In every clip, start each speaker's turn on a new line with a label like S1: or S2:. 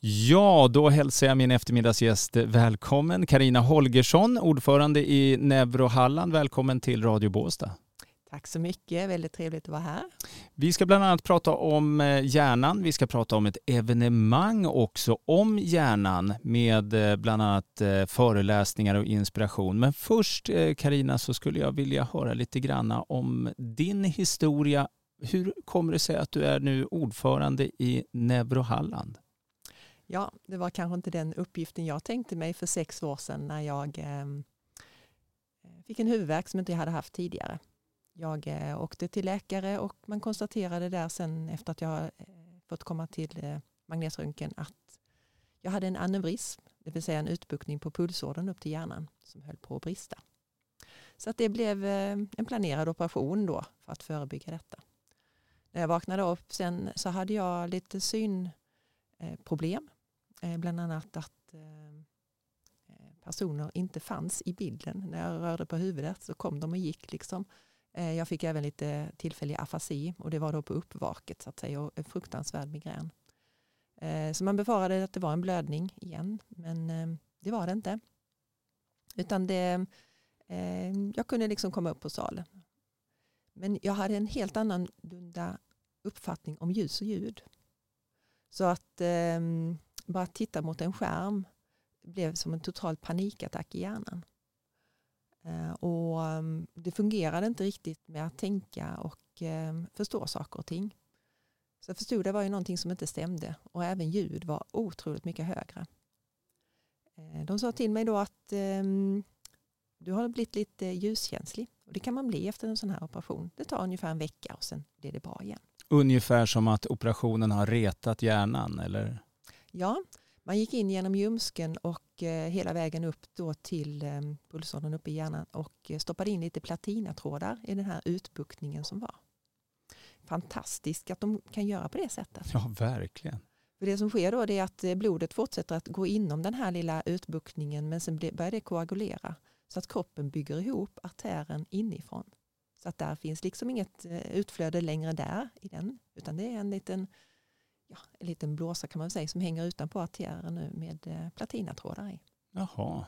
S1: Ja, då hälsar jag min eftermiddagsgäst välkommen. Karina Holgersson, ordförande i Neuro Halland. Välkommen till Radio Båstad.
S2: Tack så mycket, väldigt trevligt att vara här.
S1: Vi ska bland annat prata om eh, hjärnan. Vi ska prata om ett evenemang också om hjärnan med eh, bland annat eh, föreläsningar och inspiration. Men först Karina så skulle jag vilja höra lite granna om din historia. Hur kommer det sig att du är nu ordförande i Neuro Halland?
S2: Ja, det var kanske inte den uppgiften jag tänkte mig för sex år sedan när jag eh, fick en huvudvärk som inte jag hade haft tidigare. Jag eh, åkte till läkare och man konstaterade där sen efter att jag eh, fått komma till eh, magnetröntgen att jag hade en aneurism, det vill säga en utbuktning på pulsådern upp till hjärnan som höll på att brista. Så att det blev eh, en planerad operation då för att förebygga detta. När jag vaknade upp sen så hade jag lite synproblem eh, Eh, bland annat att eh, eh, personer inte fanns i bilden. När jag rörde på huvudet så kom de och gick. Liksom. Jag fick även lite tillfällig afasi och det var då på uppvaket så att säga och en fruktansvärd migrän. Så man befarade att det var en blödning igen men det var det inte. Utan det, jag kunde liksom komma upp på salen. Men jag hade en helt annorlunda uppfattning om ljus och ljud. Så att ehm, bara titta mot en skärm blev som en total panikattack i hjärnan. Eh, och mm, det fungerade inte riktigt med att tänka och eh, förstå saker och ting. Så jag förstod att det var ju någonting som inte stämde och även ljud var otroligt mycket högre. Eh, de sa till mig då att ehm, du har blivit lite ljuskänslig och det kan man bli efter en sån här operation. Det tar ungefär en vecka och sen blir det bra igen.
S1: Ungefär som att operationen har retat hjärnan eller?
S2: Ja, man gick in genom ljumsken och eh, hela vägen upp då till eh, pulsådern uppe i hjärnan och eh, stoppade in lite platinatrådar i den här utbuktningen som var. Fantastiskt att de kan göra på det sättet.
S1: Ja, verkligen.
S2: För det som sker då är att blodet fortsätter att gå inom den här lilla utbuktningen men sen börjar det koagulera så att kroppen bygger ihop artären inifrån. Så att där finns liksom inget utflöde längre där i den utan det är en liten ja, en liten blåsa kan man säga som hänger utanpå artären nu med eh, platinatrådar i.
S1: Jaha.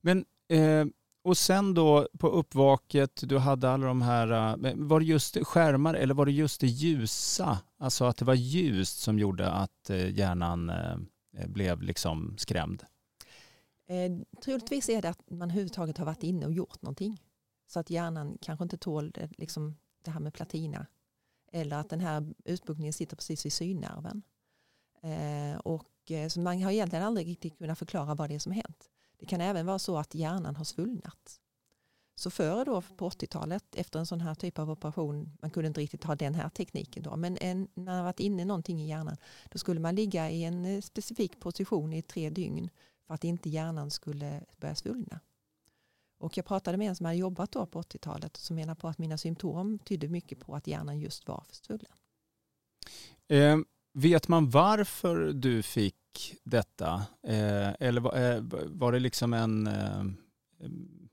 S1: Men, eh, och sen då på uppvaket, du hade alla de här, eh, var det just skärmar eller var det just det ljusa? Alltså att det var ljust som gjorde att eh, hjärnan blev liksom skrämd?
S2: Eh, troligtvis är det att man överhuvudtaget har varit inne och gjort någonting. Så att hjärnan kanske inte tål liksom, det här med platina eller att den här utbuktningen sitter precis vid synnerven. Eh, och, eh, så man har egentligen aldrig riktigt kunnat förklara vad det är som har hänt. Det kan även vara så att hjärnan har svullnat. Så före då på 80-talet efter en sån här typ av operation, man kunde inte riktigt ha den här tekniken då, men en, när man varit inne någonting i hjärnan, då skulle man ligga i en eh, specifik position i tre dygn för att inte hjärnan skulle börja svullna. Och jag pratade med en som hade jobbat då på 80-talet som menar på att mina symptom tydde mycket på att hjärnan just var försvullen.
S1: Eh, vet man varför du fick detta? Eh, eller var, eh, var, det liksom en... Eh,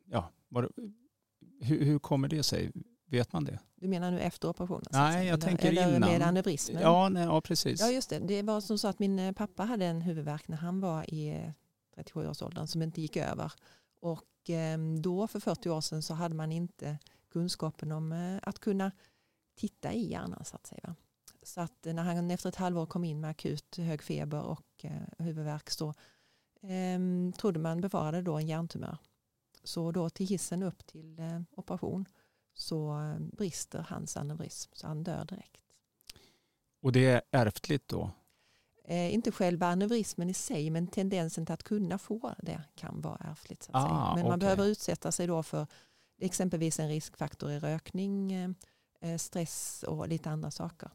S1: ja, var, hur, hur kommer det sig? Vet man det?
S2: Du menar nu efter operationen?
S1: Nej, jag eller, tänker
S2: eller
S1: innan.
S2: med aneurysmen?
S1: Ja, nej, ja, precis.
S2: Ja, just det. Det var som så att min eh, pappa hade en huvudvärk när han var i 37-årsåldern som inte gick över. Och Eh, då för 40 år sedan så hade man inte kunskapen om eh, att kunna titta i hjärnan så att säga. Så att när han efter ett halvår kom in med akut hög feber och eh, huvudvärk så eh, trodde man befarade då en hjärntumör. Så då till hissen upp till eh, operation så brister hans aneurysm så han dör direkt.
S1: Och det är ärftligt då?
S2: Eh, inte själva aneurismen i sig men tendensen till att kunna få det kan vara ärftligt. Så att ah, säga. Men okay. man behöver utsätta sig då för exempelvis en riskfaktor i rökning, eh, stress och lite andra saker.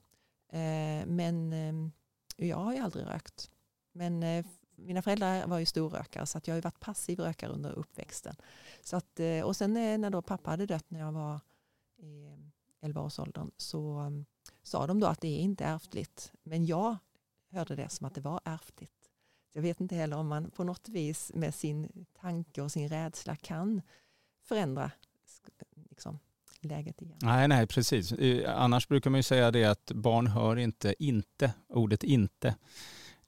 S2: Eh, men eh, jag har ju aldrig rökt. Men eh, mina föräldrar var ju storrökare så att jag har varit passiv rökare under uppväxten. Så att, eh, och sen när då pappa hade dött när jag var i 11-årsåldern så sa de då att det är inte ärftligt. Men jag hörde det som att det var ärftligt. Jag vet inte heller om man på något vis med sin tanke och sin rädsla kan förändra liksom, läget igen.
S1: Nej, nej, precis. Annars brukar man ju säga det att barn hör inte inte, ordet inte.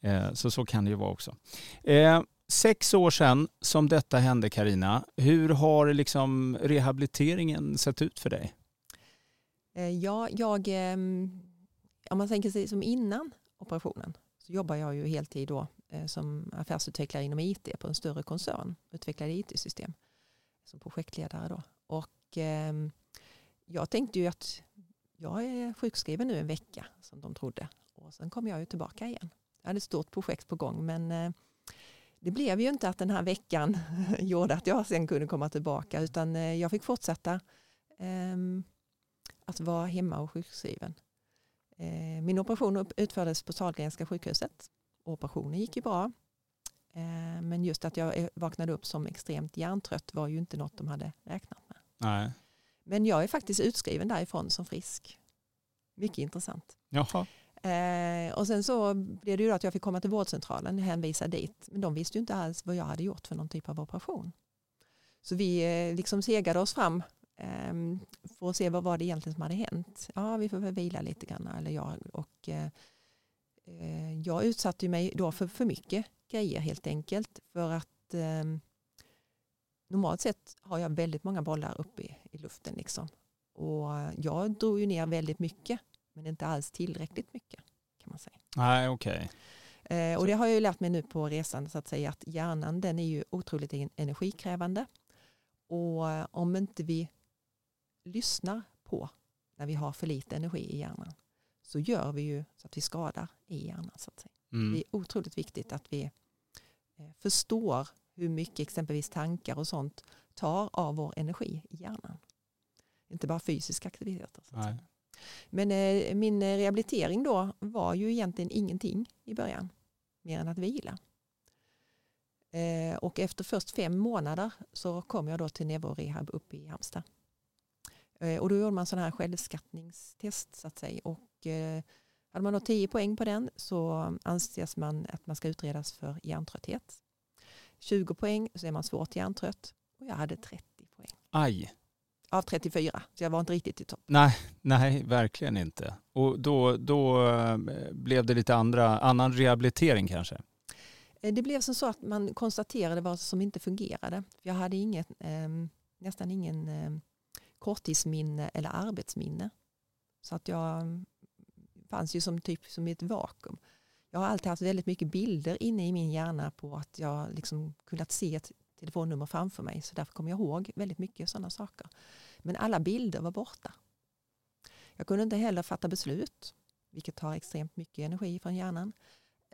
S1: Eh, så så kan det ju vara också. Eh, sex år sedan som detta hände Karina. Hur har liksom rehabiliteringen sett ut för dig?
S2: Eh, ja, jag, ehm, om man tänker sig som innan operationen så jobbar jag ju heltid då eh, som affärsutvecklare inom IT på en större koncern, utvecklade IT-system som projektledare då. Och ehm, jag tänkte ju att jag är sjukskriven nu en vecka som de trodde och sen kommer jag ju tillbaka igen. Jag hade ett stort projekt på gång men eh, det blev ju inte att den här veckan gjorde att jag sen kunde komma tillbaka utan eh, jag fick fortsätta ehm, att vara hemma och sjukskriven. Eh, min operation utfördes på Sahlgrenska sjukhuset. Operationen gick ju bra. Eh, men just att jag vaknade upp som extremt hjärntrött var ju inte något de hade räknat med.
S1: Nej.
S2: Men jag är faktiskt utskriven därifrån som frisk. Mycket intressant.
S1: Jaha.
S2: Eh, och sen så blev det ju att jag fick komma till vårdcentralen och hänvisa dit. Men de visste ju inte alls vad jag hade gjort för någon typ av operation. Så vi liksom segade oss fram Ehm, för att se vad var det egentligen som hade hänt. Ja, vi får väl vila lite grann, eller jag. Och, eh, eh, jag utsatte mig då för för mycket grejer helt enkelt. För att eh, normalt sett har jag väldigt många bollar uppe i, i luften. Liksom. Och jag drog ju ner väldigt mycket, men inte alls tillräckligt mycket. kan man säga.
S1: Nej, okej.
S2: Okay. Eh, och det har jag ju lärt mig nu på resan, så att säga, att hjärnan den är ju otroligt energikrävande. Och om inte vi lyssnar på när vi har för lite energi i hjärnan så gör vi ju så att vi skadar i hjärnan. Så att säga. Mm. Det är otroligt viktigt att vi eh, förstår hur mycket exempelvis tankar och sånt tar av vår energi i hjärnan. Inte bara fysiska aktiviteter. Men eh, min rehabilitering då var ju egentligen ingenting i början, mer än att vila. Eh, och efter först fem månader så kom jag då till neurorehab uppe i Halmstad. Eh, och då gjorde man sådana här självskattningstest så att säga. Och eh, hade man då 10 poäng på den så anses man att man ska utredas för hjärntrötthet. 20 poäng så är man svårt hjärntrött och jag hade 30 poäng.
S1: Aj.
S2: Av 34, så jag var inte riktigt i topp.
S1: Nej, nej, verkligen inte. Och då, då eh, blev det lite andra, annan rehabilitering kanske?
S2: Det blev som så att man konstaterade vad som inte fungerade. Jag hade inget, eh, nästan ingen eh, korttidsminne eller arbetsminne. Så att jag mm, fanns ju som typ som i ett vakuum. Jag har alltid haft väldigt mycket bilder inne i min hjärna på att jag liksom kunnat se ett telefonnummer framför mig. Så därför kommer jag ihåg väldigt mycket sådana saker. Men alla bilder var borta. Jag kunde inte heller fatta beslut, vilket tar extremt mycket energi från hjärnan.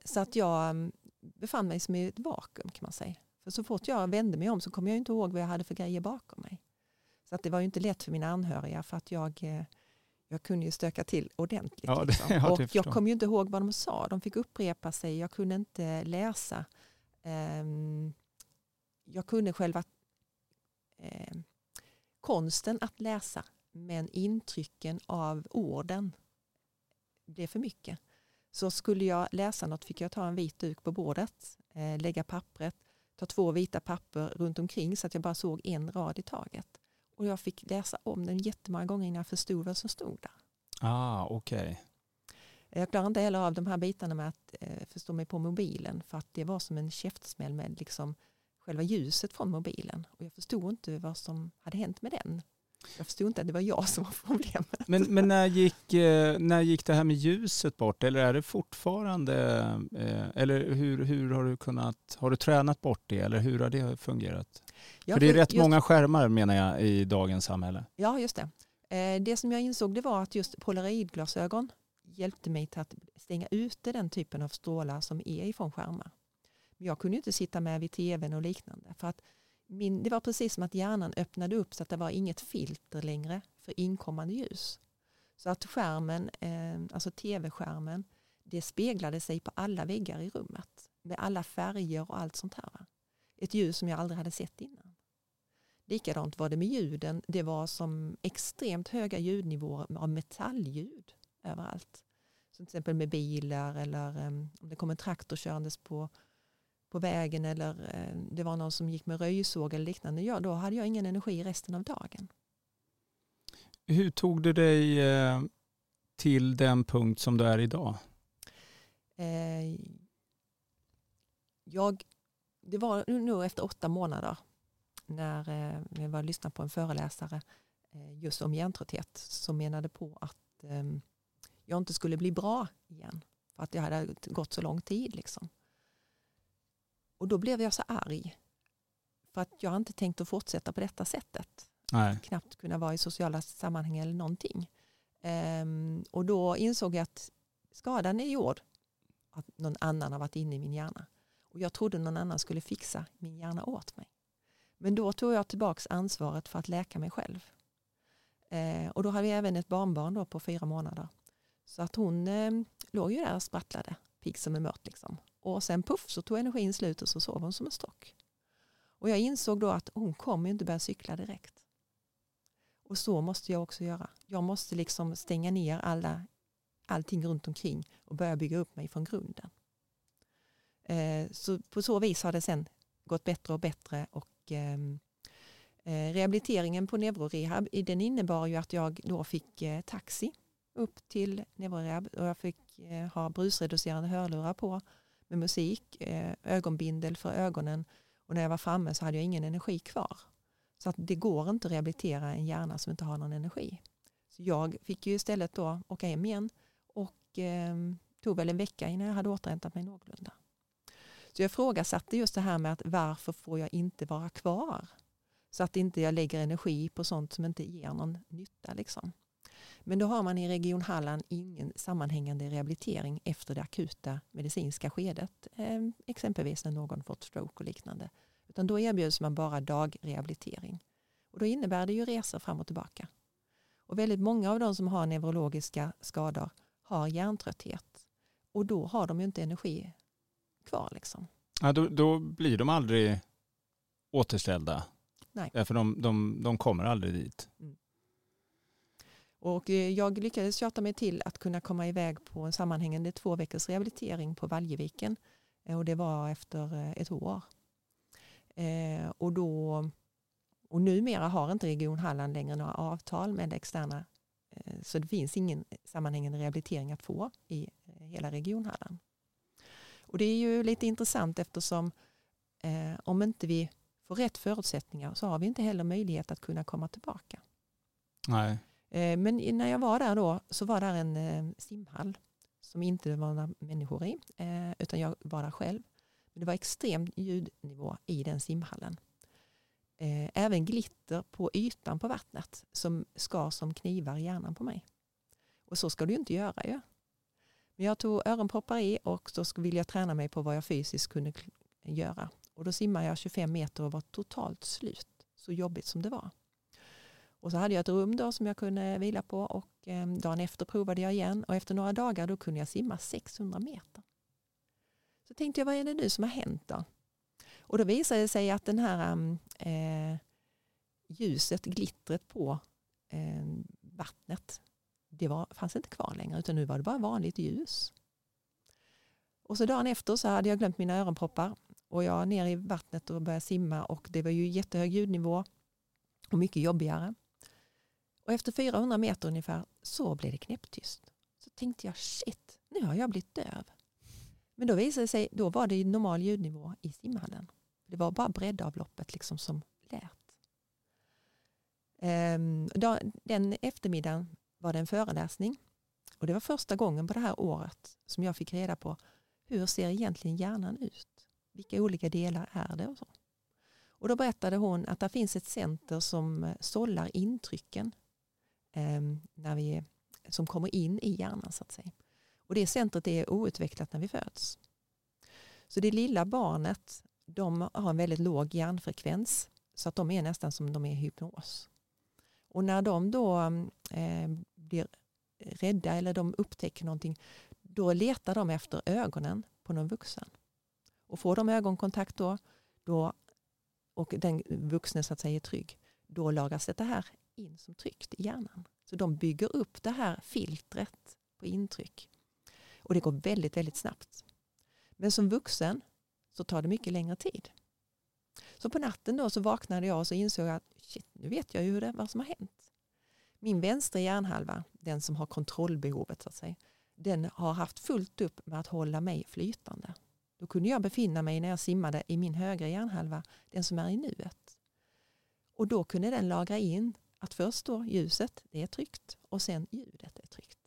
S2: Så att jag mm, befann mig som i ett vakuum kan man säga. För så fort jag vände mig om så kom jag inte ihåg vad jag hade för grejer bakom mig. Så att det var ju inte lätt för mina anhöriga för att jag, eh, jag kunde ju stöka till ordentligt. Ja, det, liksom. ja, och jag kom ju inte ihåg vad de sa. De fick upprepa sig. Jag kunde inte läsa. Um, jag kunde själva um, konsten att läsa men intrycken av orden blev för mycket. Så skulle jag läsa något fick jag ta en vit duk på bordet, eh, lägga pappret, ta två vita papper runt omkring så att jag bara såg en rad i taget. Och jag fick läsa om den jättemånga gånger innan jag förstod vad som stod där.
S1: Ah, okay.
S2: Jag klarar inte heller av de här bitarna med att eh, förstå mig på mobilen för att det var som en käftsmäll med liksom själva ljuset från mobilen. Och jag förstod inte vad som hade hänt med den. Jag förstod inte att det var jag som var problemet.
S1: Men, men när, gick, eh, när gick det här med ljuset bort? Eller är det fortfarande, eh, eller hur, hur har du kunnat, har du tränat bort det eller hur har det fungerat? Ja, för det är rätt just, många skärmar menar jag i dagens samhälle.
S2: Ja, just det. Eh, det som jag insåg det var att just polaroidglasögon hjälpte mig till att stänga ute den typen av strålar som är ifrån skärmar. Men jag kunde inte sitta med vid tvn och liknande. För att min, det var precis som att hjärnan öppnade upp så att det var inget filter längre för inkommande ljus. Så att skärmen, eh, alltså tv-skärmen, det speglade sig på alla väggar i rummet. Med alla färger och allt sånt här. Ett ljus som jag aldrig hade sett innan. Likadant var det med ljuden. Det var som extremt höga ljudnivåer av metallljud överallt. Som till exempel med bilar eller um, om det kom en traktor körandes på, på vägen eller uh, det var någon som gick med röjsåg eller liknande. Ja, då hade jag ingen energi resten av dagen.
S1: Hur tog du dig uh, till den punkt som du är idag?
S2: Jag, det var nu efter åtta månader när eh, jag var lyssnade på en föreläsare eh, just om hjärntrötthet som menade på att eh, jag inte skulle bli bra igen. För att det hade gått så lång tid. Liksom. Och då blev jag så arg. För att jag inte tänkt att fortsätta på detta sättet.
S1: Nej.
S2: Knappt kunna vara i sociala sammanhang eller någonting. Um, och då insåg jag att skadan är gjord. Att någon annan har varit inne i min hjärna. Och jag trodde någon annan skulle fixa min hjärna åt mig. Men då tog jag tillbaka ansvaret för att läka mig själv. Eh, och då hade vi även ett barnbarn då på fyra månader. Så att hon eh, låg ju där och sprattlade, pigg som en mört. Liksom. Och sen puff så tog energin slut och så sov hon som en stock. Och jag insåg då att hon kommer inte börja cykla direkt. Och så måste jag också göra. Jag måste liksom stänga ner alla, allting runt omkring och börja bygga upp mig från grunden. Eh, så på så vis har det sen gått bättre och bättre och ehm, eh, rehabiliteringen på neurorehab den innebar ju att jag då fick eh, taxi upp till neurorehab och jag fick eh, ha brusreducerande hörlurar på med musik, eh, ögonbindel för ögonen och när jag var framme så hade jag ingen energi kvar. Så att det går inte att rehabilitera en hjärna som inte har någon energi. Så jag fick ju istället då åka hem igen och eh, tog väl en vecka innan jag hade återhämtat mig någorlunda. Så jag ifrågasatte just det här med att varför får jag inte vara kvar? Så att inte jag lägger energi på sånt som inte ger någon nytta. Liksom. Men då har man i Region Halland ingen sammanhängande rehabilitering efter det akuta medicinska skedet. Ehm, exempelvis när någon fått stroke och liknande. Utan då erbjuds man bara dagrehabilitering. Och då innebär det ju resor fram och tillbaka. Och väldigt många av de som har neurologiska skador har hjärntrötthet. Och då har de ju inte energi kvar. Liksom.
S1: Ja, då, då blir de aldrig återställda.
S2: Nej.
S1: Därför de, de, de kommer aldrig dit.
S2: Mm. Och eh, jag lyckades tjata mig till att kunna komma iväg på en sammanhängande två veckors rehabilitering på Valjeviken. Eh, och det var efter eh, ett år. och, då, och numera har inte Region Halland längre några avtal med externa. så det finns ingen sammanhängande rehabilitering att få i hela Region Halland. Och det är ju lite intressant eftersom om inte vi får rätt förutsättningar så har vi inte heller möjlighet att kunna komma tillbaka.
S1: Nej.
S2: Eh, men när jag var där då så var där en eh, simhall som inte var några människor i eh, utan jag var där själv. Men det var extrem ljudnivå i den simhallen. Även glitter på ytan på vattnet som skar som knivar i hjärnan på mig. Och så ska du inte göra ju. Men jag tog öronproppar i och så ville jag träna mig på vad jag fysiskt kunde göra. Och då simmade jag 25 meter och var totalt slut. Så jobbigt som det var. Och så hade jag ett rum då som jag kunde vila på och ehm, dagen efter provade jag igen och efter några dagar då kunde jag simma 600 meter. Så tänkte jag, vad är det nu som har hänt då? Och då visade det sig att den här ehm, eh, ljuset, glittret på eh, vattnet, det var, fanns inte kvar längre utan nu var det bara vanligt ljus. Och så dagen efter så hade jag glömt mina öronproppar och jag ner i vattnet och började simma och det var ju jättehög ljudnivå och mycket jobbigare. Och efter 400 meter ungefär så blev det knäpptyst. Så tänkte jag shit, nu har jag blivit döv. Men då visade det sig, då var det normal ljudnivå i simhallen. Det var bara breddavloppet liksom som lät. Ehm, den eftermiddagen var det en föreläsning. Och det var första gången på det här året som jag fick reda på hur ser egentligen hjärnan ut? Vilka olika delar är det? Och, så. och då berättade hon att det finns ett center som eh, sållar intrycken eh, när vi, som kommer in i hjärnan. så att säga. Och det centret är outvecklat när vi föds. Så det lilla barnet de har en väldigt låg hjärnfrekvens så att de är nästan som de är i hypnos. Och när de då eh, blir rädda eller de upptäcker någonting då letar de efter ögonen på någon vuxen. Och får de ögonkontakt då, då och den vuxne så att säga är trygg, då lagras det här in som tryggt i hjärnan. Så de bygger upp det här filtret på intryck. Och det går väldigt, väldigt snabbt. Men som vuxen så tar det mycket längre tid. Så på natten då så vaknade jag och så insåg jag att shit, nu vet jag ju det, vad som har hänt. Min vänstra hjärnhalva, den som har kontrollbehovet så att säga, den har haft fullt upp med att hålla mig flytande. Då kunde jag befinna mig när jag simmade i min högra hjärnhalva, den som är i nuet. Och då kunde den lagra in att först då ljuset, det är tryggt och sen ljudet är tryggt.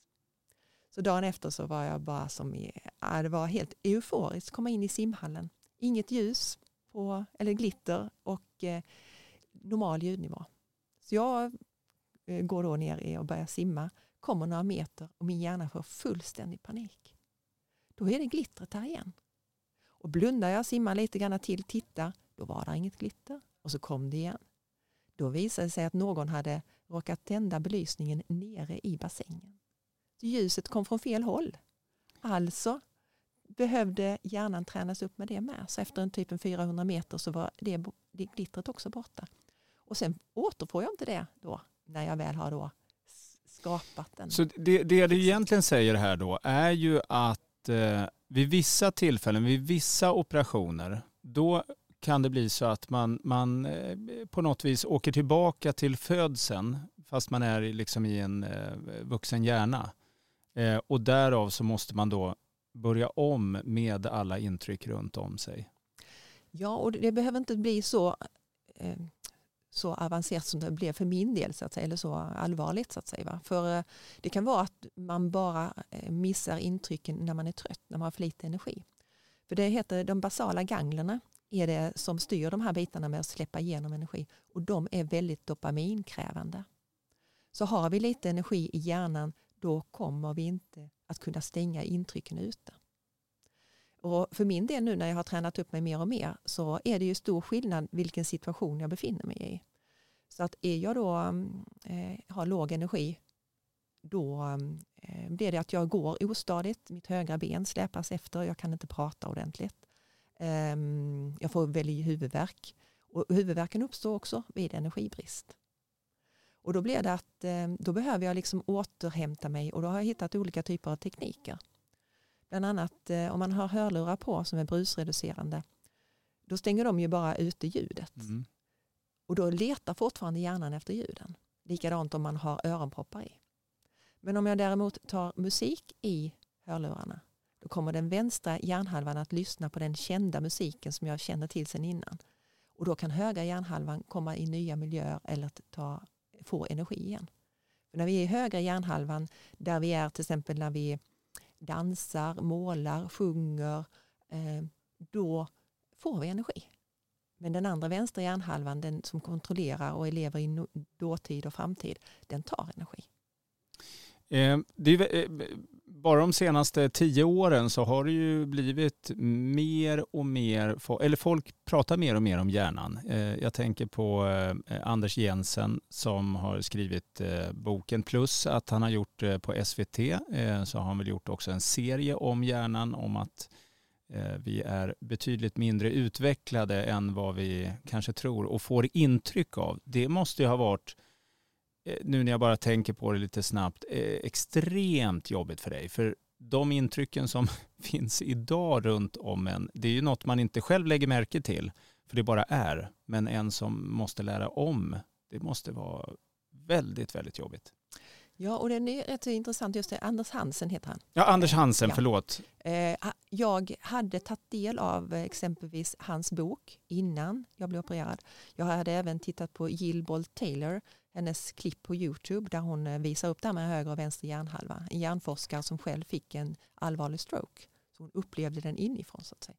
S2: Så dagen efter så var jag bara som i, ja, det var helt euforiskt att komma in i simhallen. Inget ljus på, eller glitter och eh, normal ljudnivå. Så jag Eh, går då ner och börjar simma, kommer några meter och min hjärna får fullständig panik. Då är det glittret där igen. Och blundar jag, simmar lite grann till, tittar, då var det inget glitter. Och så kom det igen. Då visade det sig att någon hade råkat tända belysningen nere i bassängen. Ljuset kom från fel håll. Alltså behövde hjärnan tränas upp med det med. Så efter en typ 400 meter så var det, det glittret också borta. Och sen återfår jag inte det då när jag väl har då skapat den.
S1: Så det, det du egentligen säger här då är ju att eh, vid vissa tillfällen, vid vissa operationer, då kan det bli så att man, man eh, på något vis åker tillbaka till födseln fast man är liksom i en eh, vuxen hjärna. Eh, och därav så måste man då börja om med alla intryck runt om sig.
S2: Ja, och det behöver inte bli så, eh, så avancerat som det blev för min del, så att säga, eller så allvarligt. Så att säga, va? För eh, det kan vara att man bara eh, missar intrycken när man är trött, när man har för lite energi. För det heter de basala ganglerna är det som styr de här bitarna med att släppa igenom energi och de är väldigt dopaminkrävande. Så har vi lite energi i hjärnan då kommer vi inte att kunna stänga intrycken ute. Och för min del nu när jag har tränat upp mig mer och mer så är det ju stor skillnad vilken situation jag befinner mig i. Så att är jag då eh, har låg energi då eh, blir det att jag går ostadigt, mitt högra ben släpas efter, jag kan inte prata ordentligt. Eh, jag får väldigt huvudvärk och huvudvärken uppstår också vid energibrist. Och då blir det att eh, då behöver jag liksom återhämta mig och då har jag hittat olika typer av tekniker. Bland annat eh, om man har hörlurar på som är brusreducerande då stänger de ju bara ute ljudet. Mm. Och då letar fortfarande hjärnan efter ljuden. Likadant om man har öronproppar i. Men om jag däremot tar musik i hörlurarna då kommer den vänstra hjärnhalvan att lyssna på den kända musiken som jag känner till sedan innan. Och då kan högra hjärnhalvan komma i nya miljöer eller ta få energi igen. För när vi är i högra hjärnhalvan, där vi är till exempel när vi dansar, målar, sjunger, eh, då får vi energi. Men den andra vänstra hjärnhalvan, den som kontrollerar och lever i dåtid och framtid, den tar energi.
S1: Eh, det är, eh, bara de senaste tio åren så har det ju blivit mer och mer, eller folk pratar mer och mer om hjärnan. Eh, jag tänker på eh, Anders Jensen som har skrivit eh, boken plus att han har gjort på SVT så har han väl gjort också en serie om hjärnan om att vi är betydligt mindre utvecklade än vad vi kanske tror och får intryck av. Det måste ju ha varit Eh, nu när jag bara tänker på det lite snabbt, eh, extremt jobbigt för dig. För de intrycken som finns idag runt om en, det är ju något man inte själv lägger märke till, för det bara är. Men en som måste lära om, det måste vara väldigt, väldigt jobbigt.
S2: Ja, och den är rätt intressant. Just det, Anders Hansen heter han.
S1: Ja, Anders Hansen, ja. förlåt.
S2: Eh, jag hade tagit del av exempelvis hans bok innan jag blev opererad. Jag hade även tittat på Jill Bolt Taylor, hennes klipp på Youtube där hon eh, visar upp det här med höger och vänster hjärnhalva. En hjärnforskare som själv fick en allvarlig stroke. Så hon upplevde den inifrån så att säga.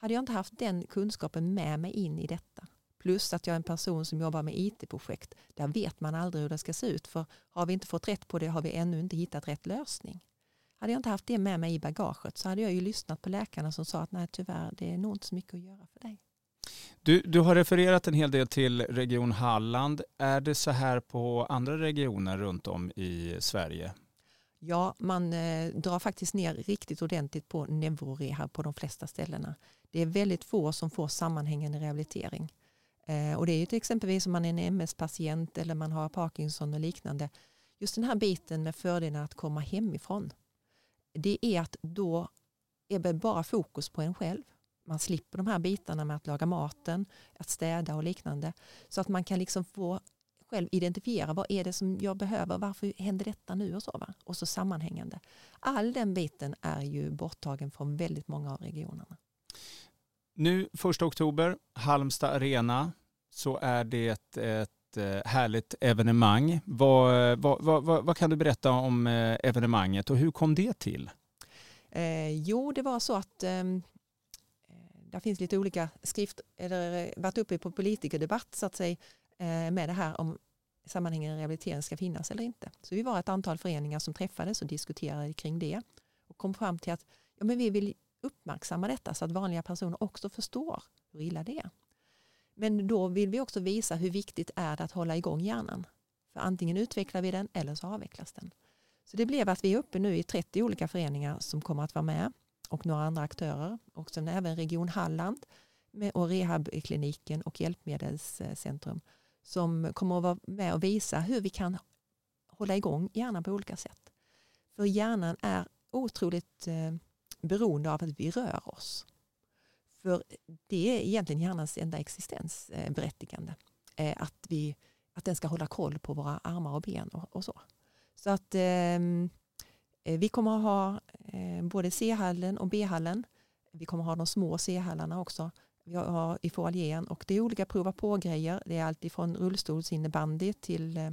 S2: Hade jag inte haft den kunskapen med mig in i detta Plus att jag är en person som jobbar med IT-projekt. Där vet man aldrig hur det ska se ut. För har vi inte fått rätt på det har vi ännu inte hittat rätt lösning. Hade jag inte haft det med mig i bagaget så hade jag ju lyssnat på läkarna som sa att nej tyvärr det är nog inte så mycket att göra för dig.
S1: Du, du har refererat en hel del till Region Halland. Är det så här på andra regioner runt om i Sverige?
S2: Ja, man eh, drar faktiskt ner riktigt ordentligt på neurorehab på de flesta ställena. Det är väldigt få som får sammanhängande rehabilitering. Eh, och det är ju till exempelvis om man är en MS-patient eller man har Parkinson och liknande. Just den här biten med fördelen att komma hemifrån. Det är att då är det bara fokus på en själv. Man slipper de här bitarna med att laga maten, att städa och liknande. Så att man kan liksom få själv identifiera vad är det som jag behöver, varför händer detta nu och så. Va? Och så sammanhängande. All den biten är ju borttagen från väldigt många av regionerna.
S1: Nu första oktober, Halmstad Arena, så är det ett, ett eh, härligt evenemang. Vad, vad, vad, vad, kan du berätta om eh, evenemanget och hur kom det till?
S2: Eh, jo, det var så att ehm, eh, det finns lite olika skrift, eller eh, varit uppe på politikerdebatt så att säga, eh, med det här om sammanhängande rehabilitering ska finnas eller inte. Så vi var ett antal föreningar som träffades och diskuterade kring det och kom fram till att ja, men vi vill uppmärksamma detta så att vanliga personer också förstår hur illa det är. Men då vill vi också visa hur viktigt är det att hålla igång hjärnan. För antingen utvecklar vi den eller så avvecklas den. Så det blev att vi är uppe nu i 30 olika föreningar som kommer att vara med och några andra aktörer. Och sen även Region Halland och rehabkliniken och Hjälpmedelscentrum som kommer att vara med och visa hur vi kan hålla igång hjärnan på olika sätt. För hjärnan är otroligt eh, beroende av att vi rör oss. För det är egentligen hjärnans enda existensberättigande. Eh, att, vi, att den ska hålla koll på våra armar och ben och, och så. Så att ehm, eh, vi kommer att ha eh, både C-hallen och B-hallen. Vi kommer att ha de små C-hallarna också. Vi har i foajén och det är olika prova på-grejer. Det är allt ifrån rullstolsinnebandy till eh,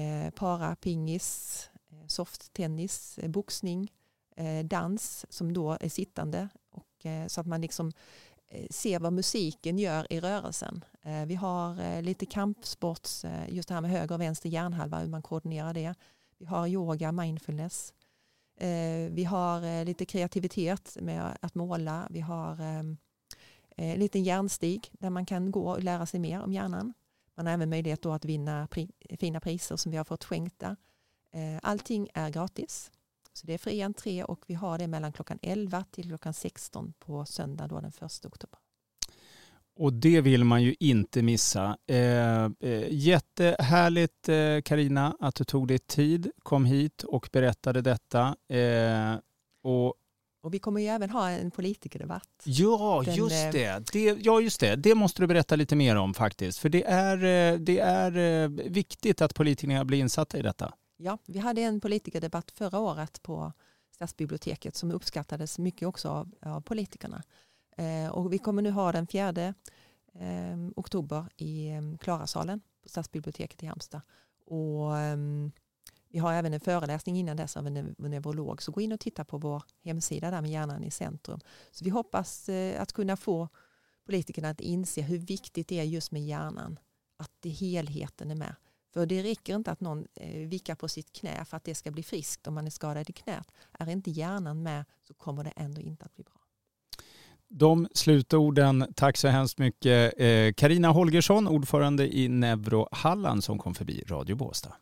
S2: eh para, pingis, eh, softtennis, boxning, Eh, dans som då är sittande. Och, eh, så att man liksom eh, ser vad musiken gör i rörelsen. Vi har lite kampsports, just det här med höger och vänster hjärnhalva, hur man koordinerar det. Vi har yoga, mindfulness. Vi har lite kreativitet med att måla. Vi har en liten hjärnstig där man kan gå och lära sig mer om hjärnan. Man har även möjlighet att vinna pri fina priser som vi har fått skänkta. Allting är gratis. Så det är fri entré och vi har det mellan klockan 11 till klockan 16 på söndag då den 1 oktober.
S1: Och det vill man ju inte missa. Eh, eh, jättehärligt Karina eh, att du tog dig tid, kom hit och berättade detta. Eh, och
S2: och vi kommer ju även ha en politikerdebatt.
S1: Ja, Den, just eh, det. det. Ja, just det. Det måste du berätta lite mer om faktiskt. För det är, det är viktigt att politikerna blir insatta i detta.
S2: Ja, vi hade en politikerdebatt förra året på Stadsbiblioteket som uppskattades mycket också av, av politikerna. Eh, och vi kommer nu ha den 4 eh, oktober i eh, Klarasalen på Stadsbiblioteket i Halmstad. Och, eh, vi har även en föreläsning innan dess av en neurolog. Så gå in och titta på vår hemsida där med hjärnan i centrum. Så vi hoppas eh, att kunna få politikerna att inse hur viktigt det är just med hjärnan. Att det helheten är med. För det räcker inte att någon eh, vickar på sitt knä för att det ska bli friskt om man är skadad i knät. Är inte hjärnan med så kommer det ändå inte att bli bra.
S1: De slutorden, tack så hemskt mycket. Eh, Karina Holgersson, ordförande i Neuro Halland som kom förbi Radio Båstad.